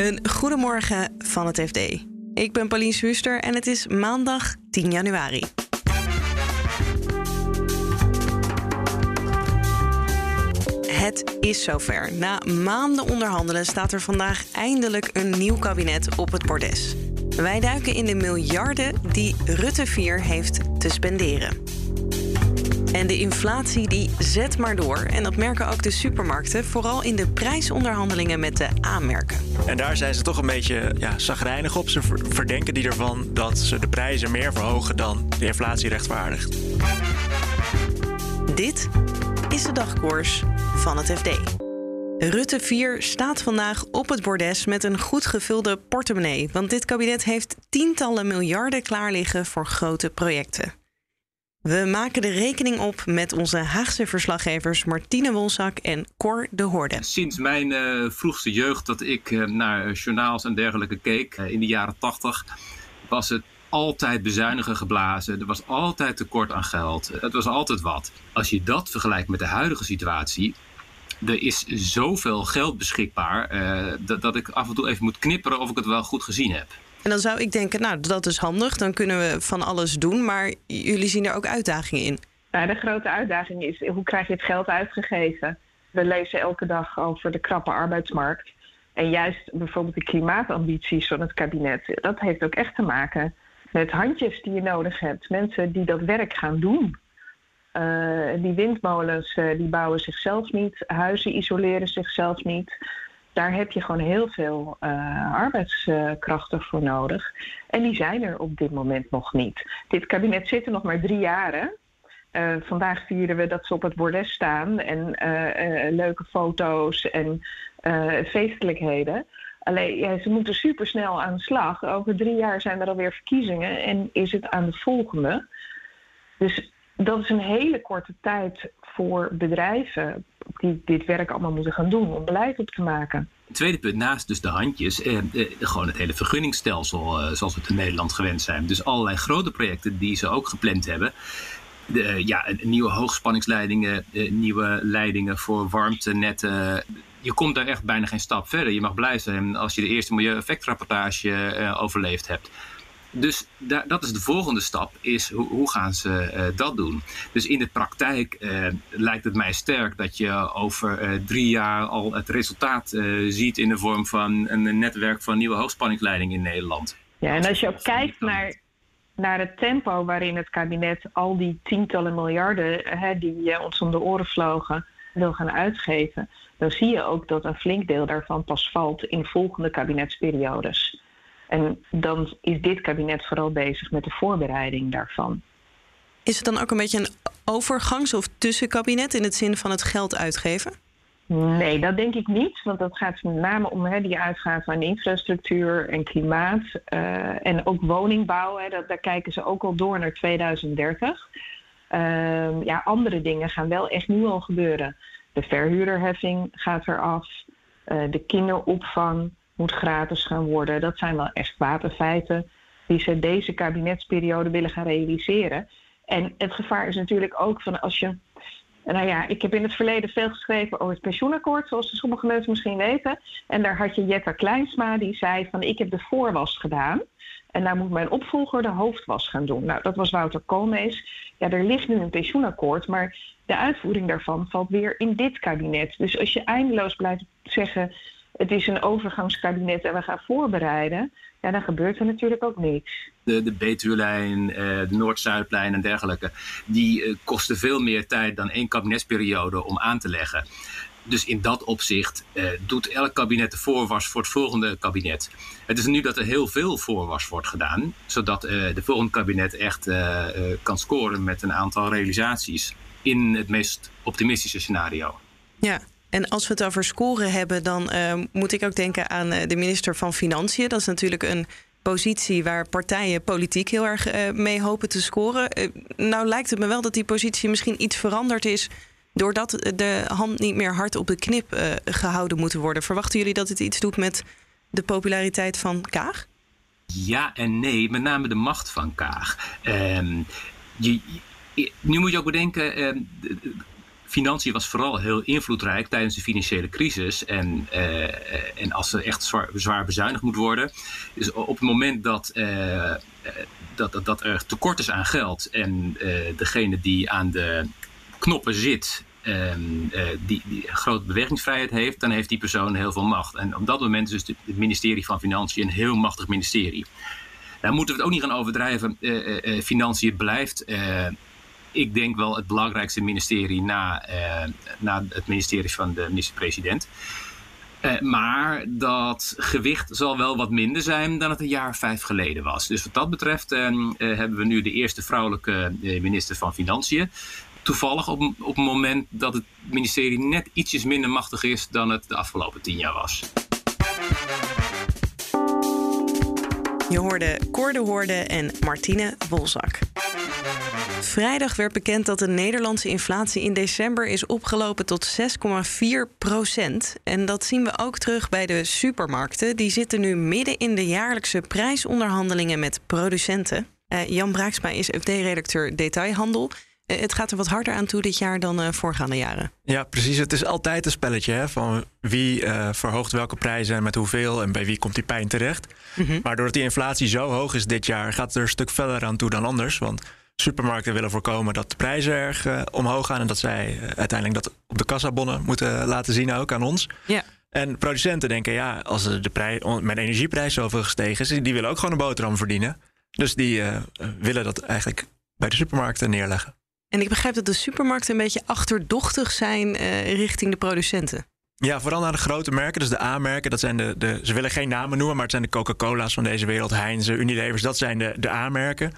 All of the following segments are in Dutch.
Een goedemorgen van het FD. Ik ben Pauline Schuster en het is maandag 10 januari. Het is zover. Na maanden onderhandelen staat er vandaag eindelijk een nieuw kabinet op het bordes. Wij duiken in de miljarden die Rutte 4 heeft te spenderen. En de inflatie die zet maar door. En dat merken ook de supermarkten, vooral in de prijsonderhandelingen met de aanmerken. En daar zijn ze toch een beetje ja, zagrijnig op. Ze verdenken die ervan dat ze de prijzen meer verhogen dan de inflatie rechtvaardigt. Dit is de dagkoers van het FD. Rutte 4 staat vandaag op het bordes met een goed gevulde portemonnee. Want dit kabinet heeft tientallen miljarden klaar liggen voor grote projecten. We maken de rekening op met onze Haagse verslaggevers Martine Wolzak en Cor de Hoorde. Sinds mijn uh, vroegste jeugd dat ik uh, naar journaals en dergelijke keek in de jaren tachtig, was het altijd bezuinigen geblazen. Er was altijd tekort aan geld. Het was altijd wat. Als je dat vergelijkt met de huidige situatie, er is zoveel geld beschikbaar dat, dat ik af en toe even moet knipperen of ik het wel goed gezien heb. En dan zou ik denken, nou, dat is handig. Dan kunnen we van alles doen. Maar jullie zien er ook uitdagingen in. Nou, de grote uitdaging is, hoe krijg je het geld uitgegeven? We lezen elke dag over de krappe arbeidsmarkt. En juist bijvoorbeeld de klimaatambities van het kabinet. Dat heeft ook echt te maken met handjes die je nodig hebt. Mensen die dat werk gaan doen. Uh, die windmolens uh, die bouwen zichzelf niet. Huizen isoleren zichzelf niet daar heb je gewoon heel veel uh, arbeidskrachten voor nodig. En die zijn er op dit moment nog niet. Dit kabinet zit er nog maar drie jaren. Uh, vandaag vieren we dat ze op het bordes staan en uh, leuke foto's en feestelijkheden. Alleen ja, ze moeten supersnel aan de slag. Over drie jaar zijn er alweer verkiezingen en is het aan de volgende. Dus dat is een hele korte tijd voor bedrijven die dit werk allemaal moeten gaan doen om beleid op te maken. tweede punt, naast dus de handjes, eh, eh, gewoon het hele vergunningstelsel eh, zoals we het in Nederland gewend zijn. Dus allerlei grote projecten die ze ook gepland hebben. De, eh, ja, nieuwe hoogspanningsleidingen, eh, nieuwe leidingen voor warmtenetten. Je komt daar echt bijna geen stap verder. Je mag blij zijn als je de eerste milieueffectrapportage overleefd hebt. Dus da dat is de volgende stap, is hoe, hoe gaan ze uh, dat doen? Dus in de praktijk uh, lijkt het mij sterk dat je over uh, drie jaar al het resultaat ziet in de vorm van een netwerk van nieuwe hoogspanningsleiding in Nederland. Ja, en als je ook kijkt naar, naar het tempo waarin het kabinet al die tientallen miljarden hè, die ons om de oren vlogen wil gaan uitgeven, dan zie je ook dat een flink deel daarvan pas valt in volgende kabinetsperiodes. En dan is dit kabinet vooral bezig met de voorbereiding daarvan. Is het dan ook een beetje een overgangs- of tussenkabinet in het zin van het geld uitgeven? Nee, dat denk ik niet. Want dat gaat met name om hè, die uitgaven aan infrastructuur en klimaat. Uh, en ook woningbouw. Hè, dat, daar kijken ze ook al door naar 2030. Uh, ja, andere dingen gaan wel echt nu al gebeuren. De verhuurderheffing gaat eraf. Uh, de kinderopvang moet gratis gaan worden. Dat zijn wel echt wapenfeiten die ze deze kabinetsperiode willen gaan realiseren. En het gevaar is natuurlijk ook van als je. Nou ja, ik heb in het verleden veel geschreven over het pensioenakkoord, zoals sommige mensen misschien weten. En daar had je Jetta Kleinsma, die zei van ik heb de voorwas gedaan. En daar moet mijn opvolger de hoofdwas gaan doen. Nou, dat was Wouter Koolmees. Ja, er ligt nu een pensioenakkoord, maar de uitvoering daarvan valt weer in dit kabinet. Dus als je eindeloos blijft zeggen het is een overgangskabinet en we gaan voorbereiden, ja, dan gebeurt er natuurlijk ook niks. De, de Betuwelijn, eh, de Noord-Zuidlijn en dergelijke, die eh, kosten veel meer tijd dan één kabinetsperiode om aan te leggen. Dus in dat opzicht eh, doet elk kabinet de voorwas voor het volgende kabinet. Het is nu dat er heel veel voorwas wordt gedaan, zodat uh, de volgende kabinet echt uh, kan scoren met een aantal realisaties in het meest optimistische scenario. Ja, en als we het over scoren hebben, dan uh, moet ik ook denken aan uh, de minister van Financiën. Dat is natuurlijk een positie waar partijen politiek heel erg uh, mee hopen te scoren. nou lijkt het me wel dat die positie misschien iets veranderd is. Doordat de hand niet meer hard op de knip gehouden moet worden. Verwachten jullie dat het iets doet met de populariteit van Kaag? Ja en nee, met name de macht van Kaag. Ehm, je, nu moet je ook bedenken, ehm, financiën was vooral heel invloedrijk tijdens de financiële crisis. En, en als er echt zwaar, zwaar, bezuinigd moet worden. Dus op het moment dat, dat, dat, dat, er tekort is aan geld en degene die aan de knoppen zit, um, die, die grote bewegingsvrijheid heeft, dan heeft die persoon heel veel macht. En op dat moment is dus het ministerie van Financiën een heel machtig ministerie. Daar moeten we het ook niet gaan overdrijven. Financiën blijft, ik denk wel, het belangrijkste ministerie na, na het ministerie van de minister-president. maar dat gewicht zal wel wat minder zijn dan het een jaar vijf geleden was. Dus wat dat betreft ehm, hebben we nu de eerste vrouwelijke minister van Financiën toevallig op, op een moment dat het ministerie net ietsjes minder machtig is dan het de afgelopen tien jaar was. Je hoorde Cor de Hoorde en Martine Wolzak. Vrijdag werd bekend dat de Nederlandse inflatie in december is opgelopen tot 6,4 procent. En dat zien we ook terug bij de supermarkten. Die zitten nu midden in de jaarlijkse prijsonderhandelingen met producenten. Uh, Jan Braaksma is FD-redacteur Detailhandel. Eh, het gaat er wat harder aan toe dit jaar dan uh, voorgaande jaren. Ja, precies. Het is altijd een spelletje hè, van wie verhoogt welke prijzen en met hoeveel en bij wie komt die pijn terecht. Mm Maar doordat die inflatie zo hoog is dit jaar, gaat het er een stuk verder aan toe dan anders. Want supermarkten willen voorkomen dat de prijzen erg uh, omhoog gaan en dat zij uiteindelijk dat op de kassabonnen moeten laten zien ook aan ons. Ja. En producenten denken, ja, als de prijs, mijn energieprijs zoveel gestegen is, die willen ook gewoon een boterham verdienen. Dus die willen dat eigenlijk bij de supermarkten neerleggen. En ik begrijp dat de supermarkten een beetje achterdochtig zijn richting de producenten. Ja, vooral naar de grote merken, dus de A-merken. Dat zijn de, de, ze willen geen namen noemen, maar het zijn de Coca-Cola's van deze wereld, Heinz, Unilevers. Dat zijn de, de A-merken.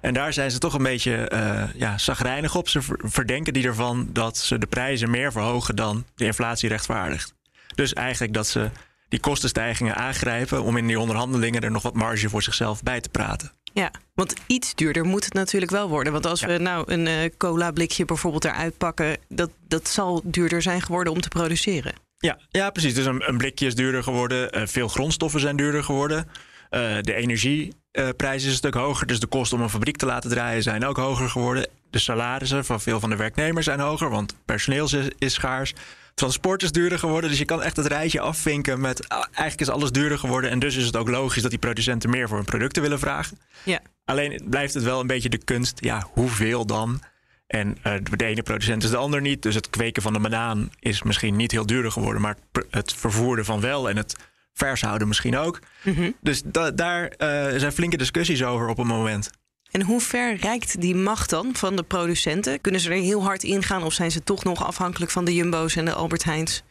En daar zijn ze toch een beetje uh, ja, zagrijnig op. Ze verdenken die ervan dat ze de prijzen meer verhogen dan de inflatie rechtvaardigt. Dus eigenlijk dat ze die kostenstijgingen aangrijpen om in die onderhandelingen er nog wat marge voor zichzelf bij te praten. Ja, want iets duurder moet het natuurlijk wel worden. Want als we nou een uh, cola blikje bijvoorbeeld eruit pakken, dat, dat zal duurder zijn geworden om te produceren. Ja, ja precies. Dus een, een blikje is duurder geworden. Uh, veel grondstoffen zijn duurder geworden. Uh, de energieprijs is een stuk hoger. Dus de kosten om een fabriek te laten draaien zijn ook hoger geworden. De salarissen van veel van de werknemers zijn hoger, want personeel is, is schaars. Transport is duurder geworden, dus je kan echt het rijtje afvinken met ah, eigenlijk is alles duurder geworden. En dus is het ook logisch dat die producenten meer voor hun producten willen vragen. Ja. Alleen blijft het wel een beetje de kunst, ja, hoeveel dan? En uh, de ene producent is de ander niet. Dus het kweken van de banaan is misschien niet heel duurder geworden, maar het vervoeren van wel en het vers houden misschien ook. Mm -hmm. Dus da daar uh, zijn flinke discussies over op een moment. En hoe ver reikt die macht dan van de producenten? Kunnen ze er heel hard in gaan of zijn ze toch nog afhankelijk van de Jumbo's en de Albert Heijns?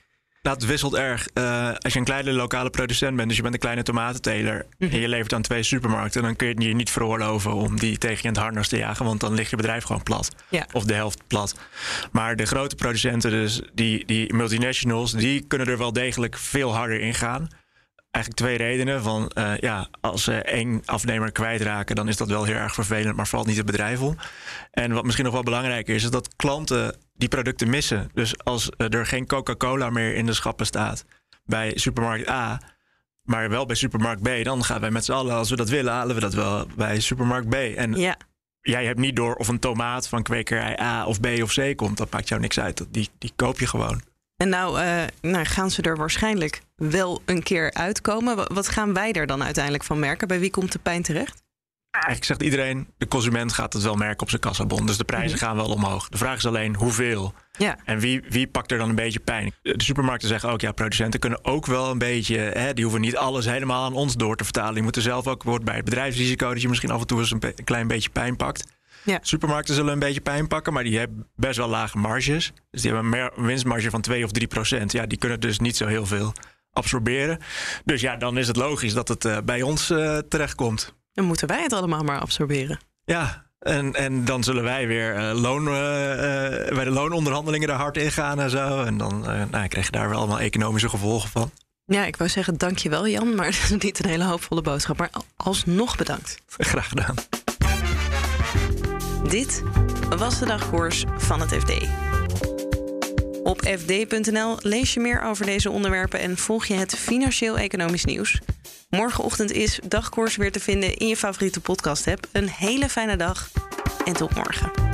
Nou, het wisselt erg. Uh, als je een kleine lokale producent bent, dus je bent een kleine tomatenteler mm en je levert aan twee supermarkten, dan kun je het je niet veroorloven om die tegen je in het harnas te jagen, want dan ligt je bedrijf gewoon plat. Of de helft plat. Maar de grote producenten, dus die, die multinationals, die kunnen er wel degelijk veel harder in gaan eigenlijk twee redenen. Van uh, ja, als ze één afnemer kwijtraken, dan is dat wel heel erg vervelend, maar valt niet het bedrijf om. En wat misschien nog wel belangrijker is, is dat klanten die producten missen. Dus als er geen Coca-Cola meer in de schappen staat bij supermarkt A, maar wel bij supermarkt B, dan gaan wij met z'n allen, als we dat willen, halen we dat wel bij supermarkt B. En ja. jij hebt niet door of een tomaat van kwekerij A of B of C komt. Dat maakt jou niks uit. Die, die koop je gewoon. En nou, uh, nou, gaan ze er waarschijnlijk wel een keer uitkomen. Wat gaan wij er dan uiteindelijk van merken? Bij wie komt de pijn terecht? Eigenlijk zegt iedereen, de consument gaat het wel merken op zijn kassabon. Dus de prijzen mhm. gaan wel omhoog. De vraag is alleen hoeveel. Ja. En wie, wie pakt er dan een beetje pijn? De supermarkten zeggen ook, ja, producenten kunnen ook wel een beetje... Hè, die hoeven niet alles helemaal aan ons door te vertalen. Die moeten zelf ook, wordt bij het bedrijfsrisico... dat je misschien af en toe eens een, een klein beetje pijn pakt. Ja. Supermarkten zullen een beetje pijn pakken, maar die hebben best wel lage marges. Dus die hebben een winstmarge van 2 of 3 procent. Ja, die kunnen dus niet zo heel veel absorberen. Dus ja, dan is het logisch dat het uh, bij ons uh, terechtkomt. Dan moeten wij het allemaal maar absorberen. Ja, en, en dan zullen wij weer uh, loon, bij de loononderhandelingen er hard in gaan en zo. En dan nou, krijg je daar wel allemaal economische gevolgen van. Ja, ik wou zeggen dankjewel Jan, maar dat is niet een hele hoopvolle boodschap. Maar alsnog bedankt. Graag gedaan. Dit was de dagkoers van het FD. Op fd.nl lees je meer over deze onderwerpen en volg je het financieel-economisch nieuws. Morgenochtend is dagkoers weer te vinden in je favoriete podcast-app. Een hele fijne dag en tot morgen.